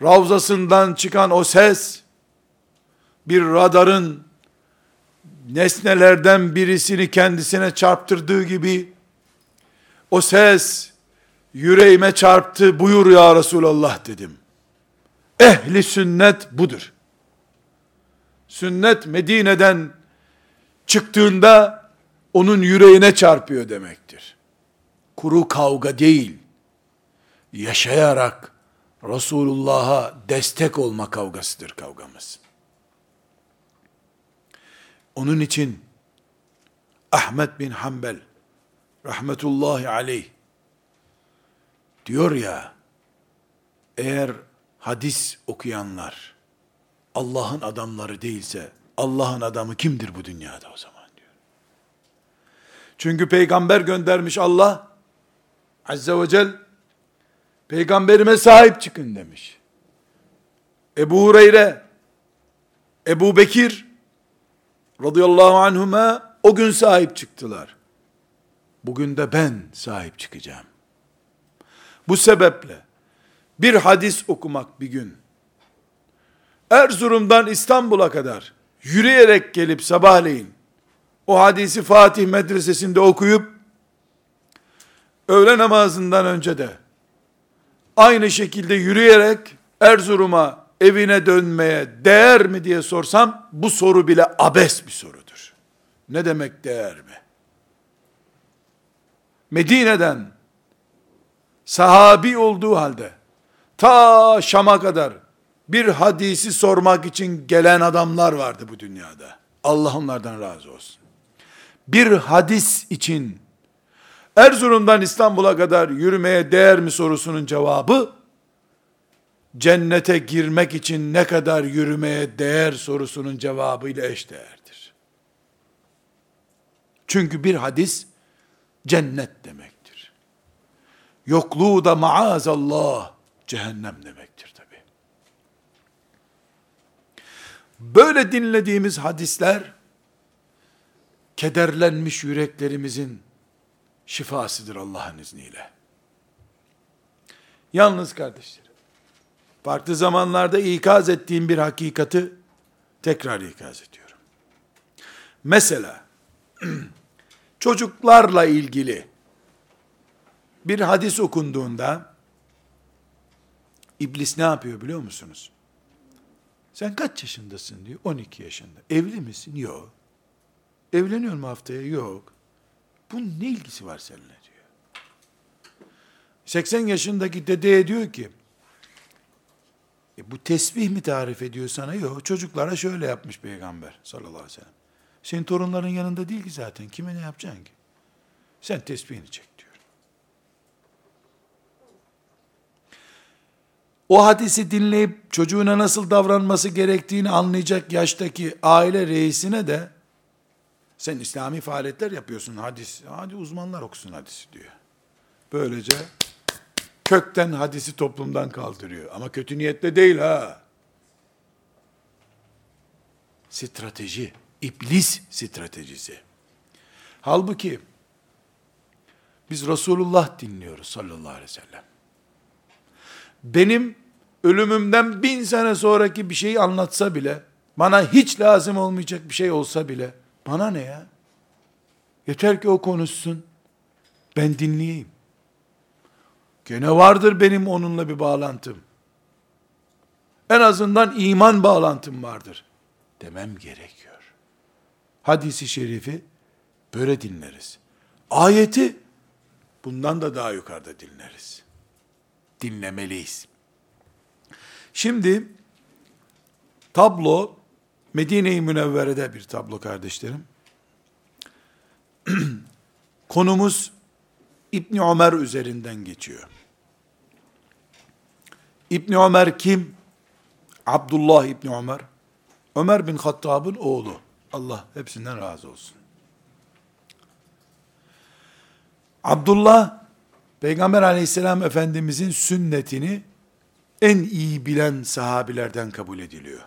Ravzasından çıkan o ses bir radarın nesnelerden birisini kendisine çarptırdığı gibi o ses yüreğime çarptı buyur ya Resulallah dedim. Ehli sünnet budur. Sünnet Medine'den çıktığında onun yüreğine çarpıyor demektir. Kuru kavga değil, yaşayarak Resulullah'a destek olma kavgasıdır kavgamız. Onun için Ahmet bin Hanbel rahmetullahi aleyh diyor ya eğer hadis okuyanlar Allah'ın adamları değilse Allah'ın adamı kimdir bu dünyada o zaman diyor. Çünkü peygamber göndermiş Allah Azze ve Celle peygamberime sahip çıkın demiş. Ebu Hureyre, Ebu Bekir radıyallahu anhuma o gün sahip çıktılar. Bugün de ben sahip çıkacağım. Bu sebeple bir hadis okumak bir gün, Erzurum'dan İstanbul'a kadar yürüyerek gelip sabahleyin o hadisi Fatih medresesinde okuyup öğle namazından önce de aynı şekilde yürüyerek Erzurum'a evine dönmeye değer mi diye sorsam bu soru bile abes bir sorudur. Ne demek değer mi? Medine'den sahabi olduğu halde ta Şam'a kadar bir hadisi sormak için gelen adamlar vardı bu dünyada. Allah onlardan razı olsun. Bir hadis için Erzurum'dan İstanbul'a kadar yürümeye değer mi sorusunun cevabı cennete girmek için ne kadar yürümeye değer sorusunun cevabıyla eşdeğerdir. Çünkü bir hadis cennet demektir. Yokluğu da maazallah cehennem demektir tabi. Böyle dinlediğimiz hadisler kederlenmiş yüreklerimizin şifasıdır Allah'ın izniyle. Yalnız kardeşlerim, farklı zamanlarda ikaz ettiğim bir hakikati tekrar ikaz ediyorum. Mesela, çocuklarla ilgili bir hadis okunduğunda, iblis ne yapıyor biliyor musunuz? Sen kaç yaşındasın diyor. 12 yaşında. Evli misin? Yok. Evleniyor mu haftaya? Yok. Bunun ne ilgisi var seninle diyor. 80 yaşındaki dedeye diyor ki, e bu tesbih mi tarif ediyor sana? Yok. Çocuklara şöyle yapmış peygamber sallallahu aleyhi ve sellem. Senin torunların yanında değil ki zaten. Kime ne yapacaksın ki? Sen tesbihini çek diyor. O hadisi dinleyip çocuğuna nasıl davranması gerektiğini anlayacak yaştaki aile reisine de sen İslami faaliyetler yapıyorsun hadis. Hadi uzmanlar okusun hadisi diyor. Böylece kökten hadisi toplumdan kaldırıyor. Ama kötü niyetle değil ha. Strateji, iblis stratejisi. Halbuki biz Resulullah dinliyoruz sallallahu aleyhi ve sellem. Benim ölümümden bin sene sonraki bir şeyi anlatsa bile, bana hiç lazım olmayacak bir şey olsa bile, bana ne ya? Yeter ki o konuşsun. Ben dinleyeyim. Gene vardır benim onunla bir bağlantım. En azından iman bağlantım vardır. Demem gerekiyor. Hadisi şerifi böyle dinleriz. Ayeti bundan da daha yukarıda dinleriz. Dinlemeliyiz. Şimdi tablo Medine-i Münevvere'de bir tablo kardeşlerim. Konumuz İbni Ömer üzerinden geçiyor. İbni Ömer kim? Abdullah İbni Ömer. Ömer bin Hattab'ın oğlu. Allah hepsinden razı olsun. Abdullah, Peygamber aleyhisselam efendimizin sünnetini en iyi bilen sahabilerden kabul ediliyor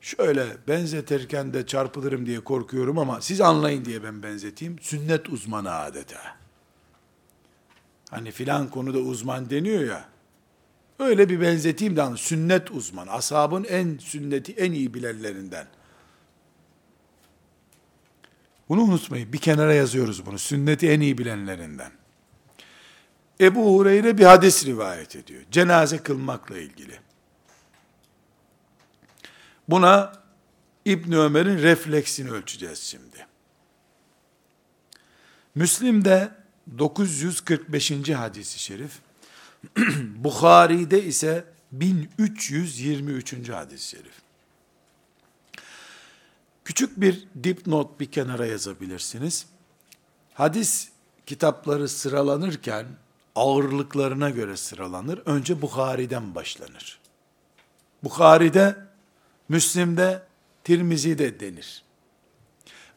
şöyle benzetirken de çarpılırım diye korkuyorum ama siz anlayın diye ben benzeteyim. Sünnet uzmanı adeta. Hani filan konuda uzman deniyor ya. Öyle bir benzeteyim de sünnet uzman. Ashabın en sünneti en iyi bilenlerinden. Bunu unutmayın. Bir kenara yazıyoruz bunu. Sünneti en iyi bilenlerinden. Ebu Hureyre bir hadis rivayet ediyor. Cenaze kılmakla ilgili. Buna İbn Ömer'in refleksini ölçeceğiz şimdi. Müslim'de 945. hadisi şerif, Bukhari'de ise 1323. hadis-i şerif. Küçük bir dipnot bir kenara yazabilirsiniz. Hadis kitapları sıralanırken ağırlıklarına göre sıralanır. Önce Bukhari'den başlanır. Bukhari'de Müslim'de, Tirmizi'de denir.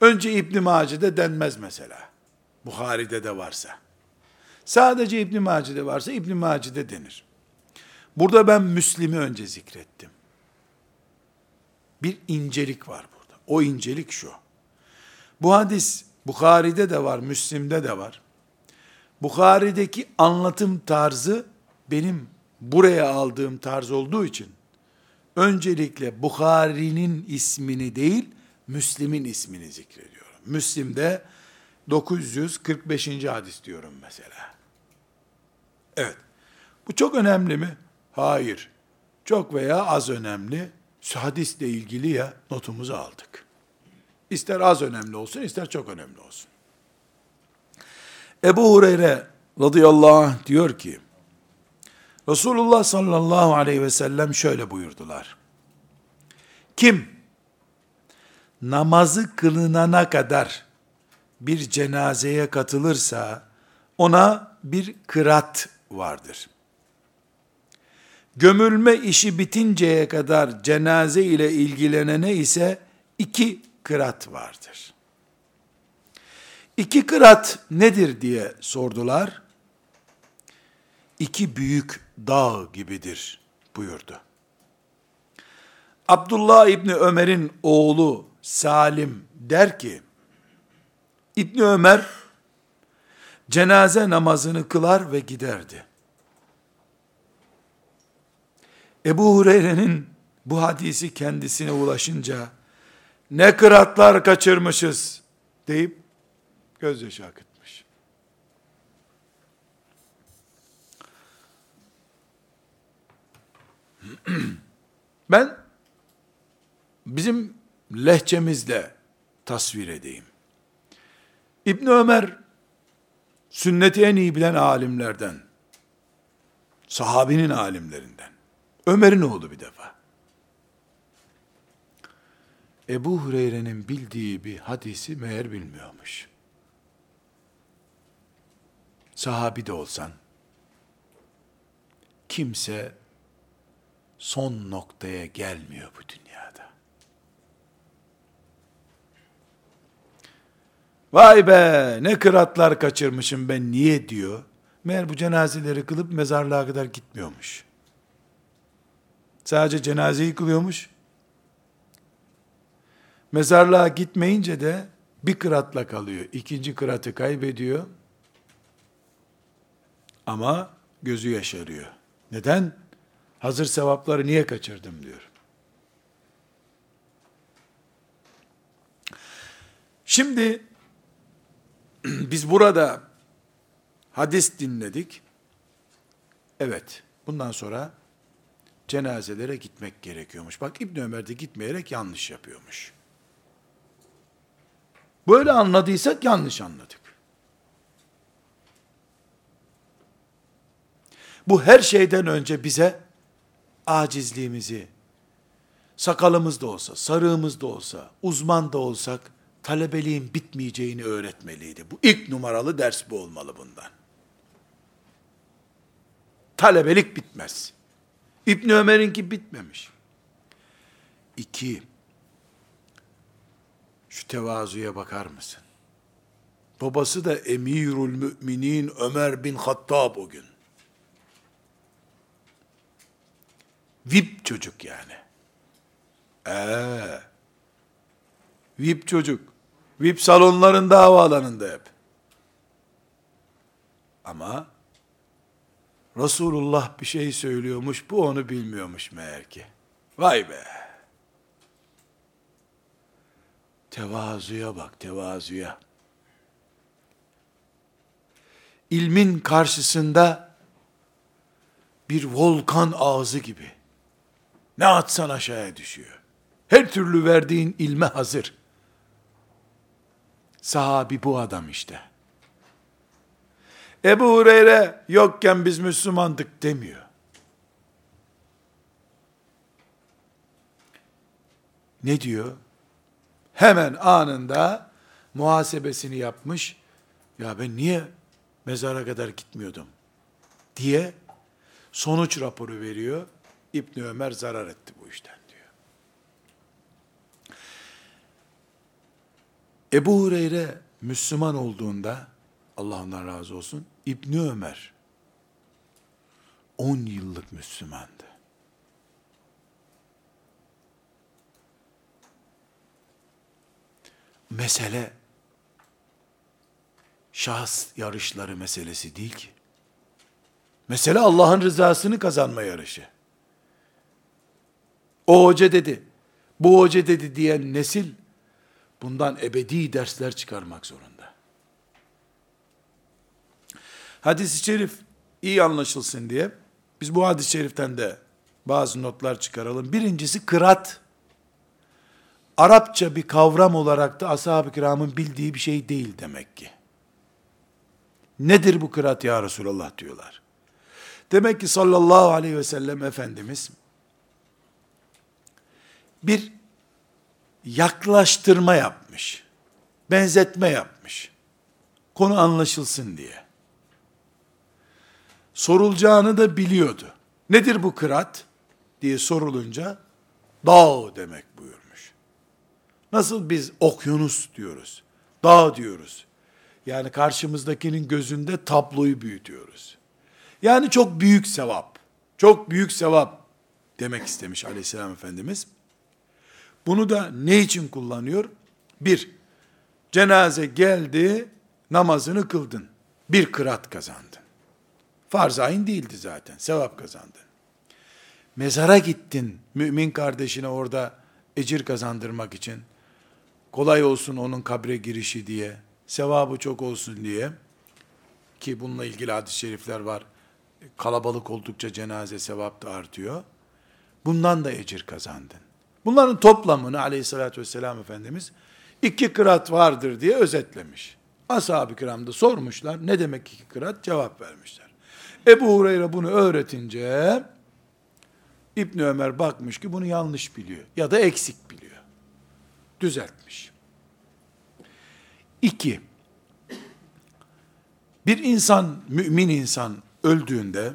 Önce İbn Mace'de denmez mesela. Buhari'de de varsa. Sadece İbn Mace'de varsa İbn Mace'de denir. Burada ben Müslim'i önce zikrettim. Bir incelik var burada. O incelik şu. Bu hadis Bukhari'de de var, Müslim'de de var. Bukhari'deki anlatım tarzı benim buraya aldığım tarz olduğu için öncelikle Bukhari'nin ismini değil, Müslim'in ismini zikrediyorum. Müslim'de 945. hadis diyorum mesela. Evet. Bu çok önemli mi? Hayır. Çok veya az önemli. Hadisle ilgili ya notumuzu aldık. İster az önemli olsun, ister çok önemli olsun. Ebu Hureyre radıyallahu anh diyor ki, Resulullah sallallahu aleyhi ve sellem şöyle buyurdular. Kim namazı kılınana kadar bir cenazeye katılırsa ona bir kırat vardır. Gömülme işi bitinceye kadar cenaze ile ilgilenene ise iki kırat vardır. İki kırat nedir diye sordular. İki büyük dağ gibidir buyurdu. Abdullah İbni Ömer'in oğlu Salim der ki, İbni Ömer cenaze namazını kılar ve giderdi. Ebu Hureyre'nin bu hadisi kendisine ulaşınca ne kıratlar kaçırmışız deyip gözyaşı akıtmış. Ben bizim lehçemizle tasvir edeyim. İbn Ömer sünneti en iyi bilen alimlerden, sahabinin alimlerinden. Ömer'in oğlu bir defa. Ebu Hureyre'nin bildiği bir hadisi meğer bilmiyormuş. Sahabi de olsan, kimse son noktaya gelmiyor bu dünyada. Vay be ne kıratlar kaçırmışım ben niye diyor. Meğer bu cenazeleri kılıp mezarlığa kadar gitmiyormuş. Sadece cenazeyi kılıyormuş. Mezarlığa gitmeyince de bir kıratla kalıyor. İkinci kıratı kaybediyor. Ama gözü yaşarıyor. Neden? Hazır sevapları niye kaçırdım diyor. Şimdi biz burada hadis dinledik. Evet, bundan sonra cenazelere gitmek gerekiyormuş. Bak İbn Ömer de gitmeyerek yanlış yapıyormuş. Böyle anladıysak yanlış anladık. Bu her şeyden önce bize acizliğimizi, sakalımız da olsa, sarığımız da olsa, uzman da olsak, talebeliğin bitmeyeceğini öğretmeliydi. Bu ilk numaralı ders bu olmalı bundan. Talebelik bitmez. İbn Ömer'inki bitmemiş. İki, şu tevazuya bakar mısın? Babası da emirül müminin Ömer bin Hattab o gün. VIP çocuk yani. Ee, VIP çocuk. VIP salonlarında havaalanında hep. Ama Resulullah bir şey söylüyormuş, bu onu bilmiyormuş meğer ki. Vay be! Tevazuya bak, tevazuya. İlmin karşısında bir volkan ağzı gibi. Ne atsan aşağıya düşüyor. Her türlü verdiğin ilme hazır. Sahabi bu adam işte. Ebu Hureyre yokken biz Müslümandık demiyor. Ne diyor? Hemen anında muhasebesini yapmış. Ya ben niye mezara kadar gitmiyordum? Diye sonuç raporu veriyor. İbn Ömer zarar etti bu işten diyor. Ebu Hureyre Müslüman olduğunda Allah ondan razı olsun İbni Ömer 10 yıllık Müslümandı. Mesele şahıs yarışları meselesi değil ki. Mesele Allah'ın rızasını kazanma yarışı. O hoca dedi, bu hoca dedi diyen nesil, bundan ebedi dersler çıkarmak zorunda. Hadis-i şerif iyi anlaşılsın diye, biz bu hadis-i şeriften de bazı notlar çıkaralım. Birincisi kırat. Arapça bir kavram olarak da ashab-ı kiramın bildiği bir şey değil demek ki. Nedir bu kırat ya Resulallah diyorlar. Demek ki sallallahu aleyhi ve sellem Efendimiz bir yaklaştırma yapmış. Benzetme yapmış. Konu anlaşılsın diye. Sorulacağını da biliyordu. Nedir bu kırat diye sorulunca dağ demek buyurmuş. Nasıl biz okyanus diyoruz, dağ diyoruz. Yani karşımızdakinin gözünde tabloyu büyütüyoruz. Yani çok büyük sevap, çok büyük sevap demek istemiş aleyhisselam efendimiz. Bunu da ne için kullanıyor? Bir, cenaze geldi, namazını kıldın. Bir kırat kazandın. Farz ayın değildi zaten, sevap kazandın. Mezara gittin, mümin kardeşine orada ecir kazandırmak için. Kolay olsun onun kabre girişi diye, sevabı çok olsun diye. Ki bununla ilgili hadis-i şerifler var. Kalabalık oldukça cenaze sevap da artıyor. Bundan da ecir kazandın. Bunların toplamını aleyhissalatü vesselam Efendimiz iki kırat vardır diye özetlemiş. Ashab-ı kiram da sormuşlar. Ne demek iki kırat? Cevap vermişler. Ebu Hureyre bunu öğretince İbn Ömer bakmış ki bunu yanlış biliyor ya da eksik biliyor. Düzeltmiş. İki, bir insan, mümin insan öldüğünde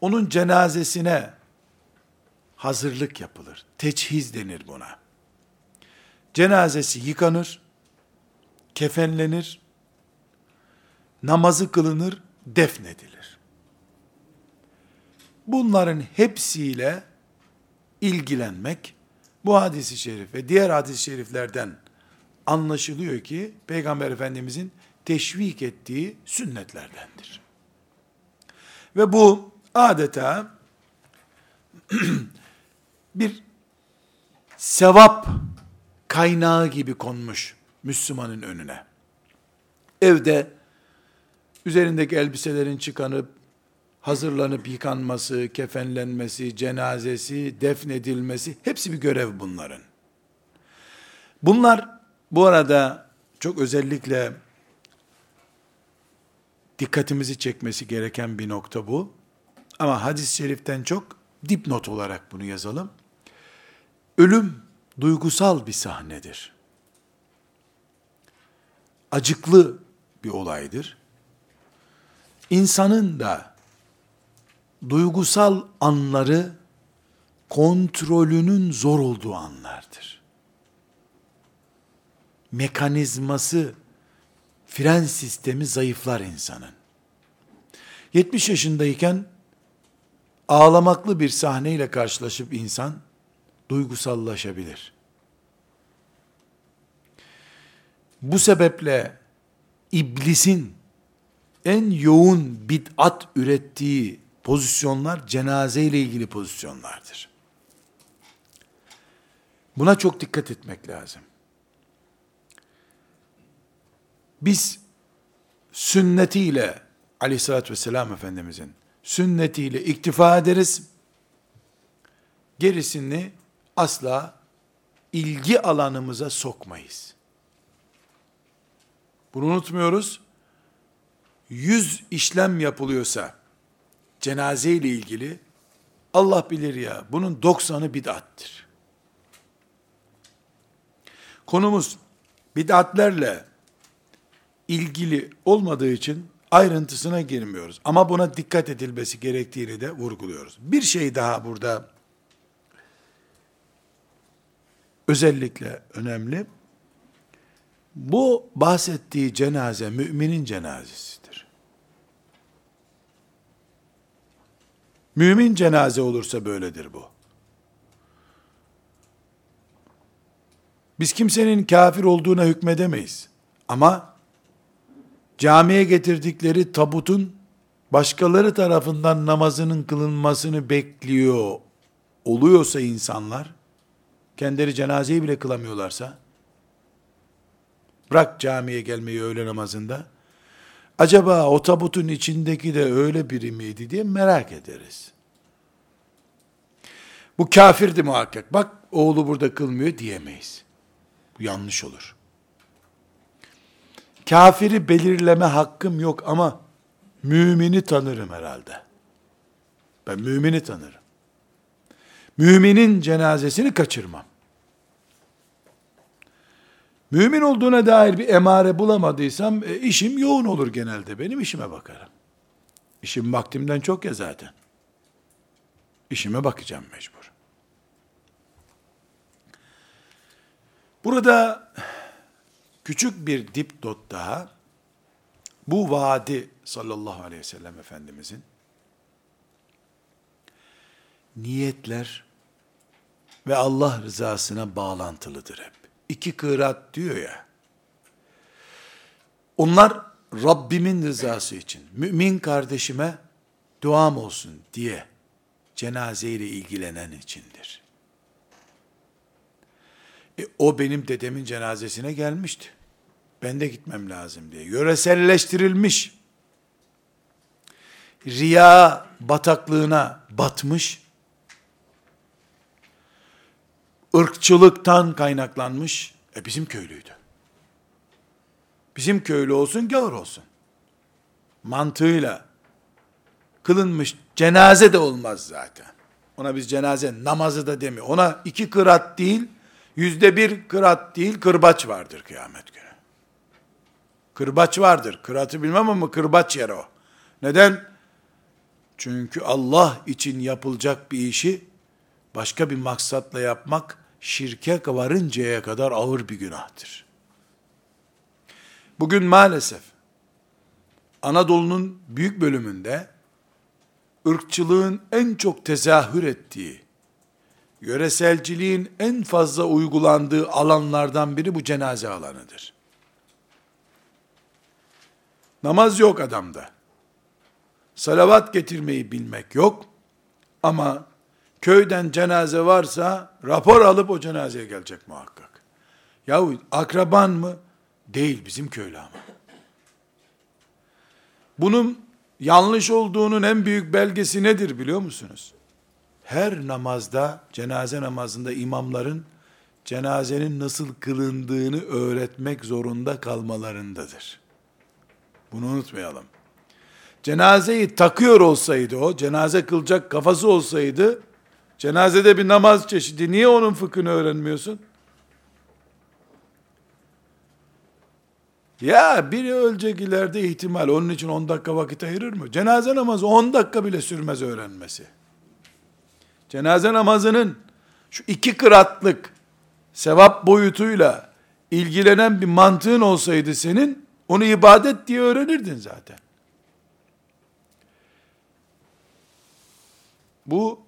onun cenazesine hazırlık yapılır. Teçhiz denir buna. Cenazesi yıkanır, kefenlenir, namazı kılınır, defnedilir. Bunların hepsiyle ilgilenmek bu hadisi şerif ve diğer hadis-i şeriflerden anlaşılıyor ki Peygamber Efendimizin teşvik ettiği sünnetlerdendir. Ve bu adeta bir sevap kaynağı gibi konmuş Müslümanın önüne. Evde üzerindeki elbiselerin çıkanıp hazırlanıp yıkanması, kefenlenmesi, cenazesi, defnedilmesi hepsi bir görev bunların. Bunlar bu arada çok özellikle dikkatimizi çekmesi gereken bir nokta bu. Ama hadis-i şeriften çok dipnot olarak bunu yazalım. Ölüm duygusal bir sahnedir. Acıklı bir olaydır. İnsanın da duygusal anları kontrolünün zor olduğu anlardır. Mekanizması, fren sistemi zayıflar insanın. 70 yaşındayken ağlamaklı bir sahneyle karşılaşıp insan duygusallaşabilir. Bu sebeple iblisin en yoğun bid'at ürettiği pozisyonlar cenaze ile ilgili pozisyonlardır. Buna çok dikkat etmek lazım. Biz sünnetiyle aleyhissalatü vesselam Efendimizin sünnetiyle iktifa ederiz. Gerisini asla ilgi alanımıza sokmayız. Bunu unutmuyoruz. Yüz işlem yapılıyorsa cenaze ile ilgili Allah bilir ya bunun 90'ı bid'attır. Konumuz bid'atlerle ilgili olmadığı için ayrıntısına girmiyoruz. Ama buna dikkat edilmesi gerektiğini de vurguluyoruz. Bir şey daha burada özellikle önemli. Bu bahsettiği cenaze müminin cenazesidir. Mümin cenaze olursa böyledir bu. Biz kimsenin kafir olduğuna hükmedemeyiz. Ama camiye getirdikleri tabutun başkaları tarafından namazının kılınmasını bekliyor oluyorsa insanlar, kendileri cenazeyi bile kılamıyorlarsa, bırak camiye gelmeyi öğle namazında, acaba o tabutun içindeki de öyle biri miydi diye merak ederiz. Bu kafirdi muhakkak. Bak oğlu burada kılmıyor diyemeyiz. Bu yanlış olur. Kafiri belirleme hakkım yok ama mümini tanırım herhalde. Ben mümini tanırım. Müminin cenazesini kaçırmam. Mümin olduğuna dair bir emare bulamadıysam e, işim yoğun olur genelde. Benim işime bakarım. İşim vaktimden çok ya zaten. İşime bakacağım mecbur. Burada küçük bir dipdot daha bu vaadi sallallahu aleyhi ve sellem Efendimizin niyetler ve Allah rızasına bağlantılıdır hep. İki kıraat diyor ya. Onlar Rabbimin rızası için, mümin kardeşime duam olsun diye cenazeyle ilgilenen içindir. E, o benim dedemin cenazesine gelmişti. Ben de gitmem lazım diye. Yöreselleştirilmiş. Riya bataklığına batmış. ırkçılıktan kaynaklanmış. E bizim köylüydü. Bizim köylü olsun, gavur olsun. Mantığıyla kılınmış cenaze de olmaz zaten. Ona biz cenaze namazı da demiyor. Ona iki kırat değil, yüzde bir kırat değil, kırbaç vardır kıyamet günü. Kırbaç vardır. Kıratı bilmem ama kırbaç yer o. Neden? Çünkü Allah için yapılacak bir işi başka bir maksatla yapmak şirke varıncaya kadar ağır bir günahtır. Bugün maalesef Anadolu'nun büyük bölümünde ırkçılığın en çok tezahür ettiği, yöreselciliğin en fazla uygulandığı alanlardan biri bu cenaze alanıdır. Namaz yok adamda. Salavat getirmeyi bilmek yok. Ama köyden cenaze varsa rapor alıp o cenazeye gelecek muhakkak. Yahu akraban mı? Değil bizim köylü ama. Bunun yanlış olduğunun en büyük belgesi nedir biliyor musunuz? Her namazda, cenaze namazında imamların cenazenin nasıl kılındığını öğretmek zorunda kalmalarındadır. Bunu unutmayalım. Cenazeyi takıyor olsaydı o, cenaze kılacak kafası olsaydı, cenazede bir namaz çeşidi, niye onun fıkhını öğrenmiyorsun? Ya biri ölecek ileride ihtimal, onun için 10 dakika vakit ayırır mı? Cenaze namazı 10 dakika bile sürmez öğrenmesi. Cenaze namazının şu iki kıratlık sevap boyutuyla ilgilenen bir mantığın olsaydı senin, onu ibadet diye öğrenirdin zaten. Bu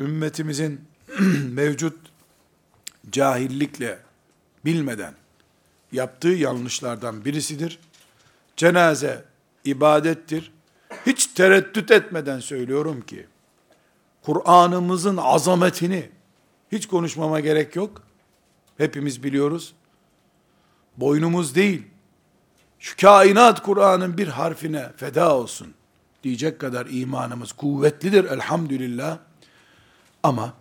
ümmetimizin mevcut cahillikle bilmeden yaptığı yanlışlardan birisidir. Cenaze ibadettir. Hiç tereddüt etmeden söylüyorum ki Kur'an'ımızın azametini hiç konuşmama gerek yok. Hepimiz biliyoruz. Boynumuz değil, şu kainat Kur'an'ın bir harfine feda olsun diyecek kadar imanımız kuvvetlidir elhamdülillah. Ama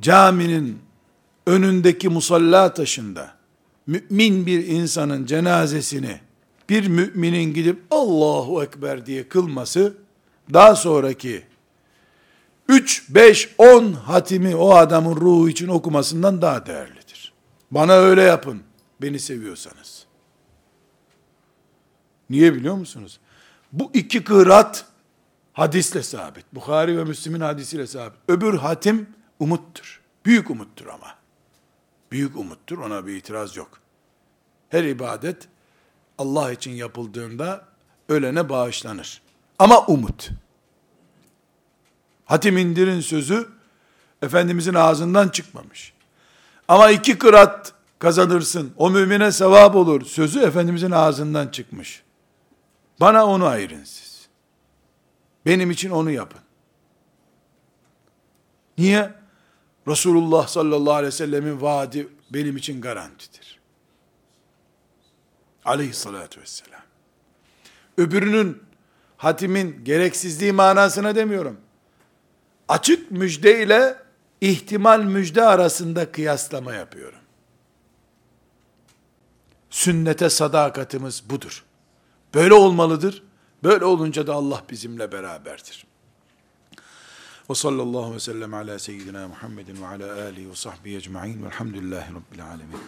caminin önündeki musalla taşında mümin bir insanın cenazesini bir müminin gidip Allahu Ekber diye kılması daha sonraki 3, 5, 10 hatimi o adamın ruhu için okumasından daha değerlidir. Bana öyle yapın beni seviyorsanız. Niye biliyor musunuz? Bu iki kırat hadisle sabit. Bukhari ve Müslim'in hadisiyle sabit. Öbür hatim umuttur. Büyük umuttur ama. Büyük umuttur ona bir itiraz yok. Her ibadet Allah için yapıldığında ölene bağışlanır. Ama umut. Hatim indirin sözü Efendimizin ağzından çıkmamış. Ama iki kırat kazanırsın, o mümine sevap olur sözü Efendimizin ağzından çıkmış. Bana onu ayırın siz. Benim için onu yapın. Niye? Resulullah sallallahu aleyhi ve sellemin vaadi benim için garantidir. Aleyhissalatü vesselam. Öbürünün hatimin gereksizliği manasına demiyorum. Açık müjde ile ihtimal müjde arasında kıyaslama yapıyorum. Sünnete sadakatimiz budur. Böyle olmalıdır. Böyle olunca da Allah bizimle beraberdir. Ve sallallahu ve sellem ala seyyidina Muhammedin ve ala alihi ve sahbihi ecma'in velhamdülillahi rabbil alemin.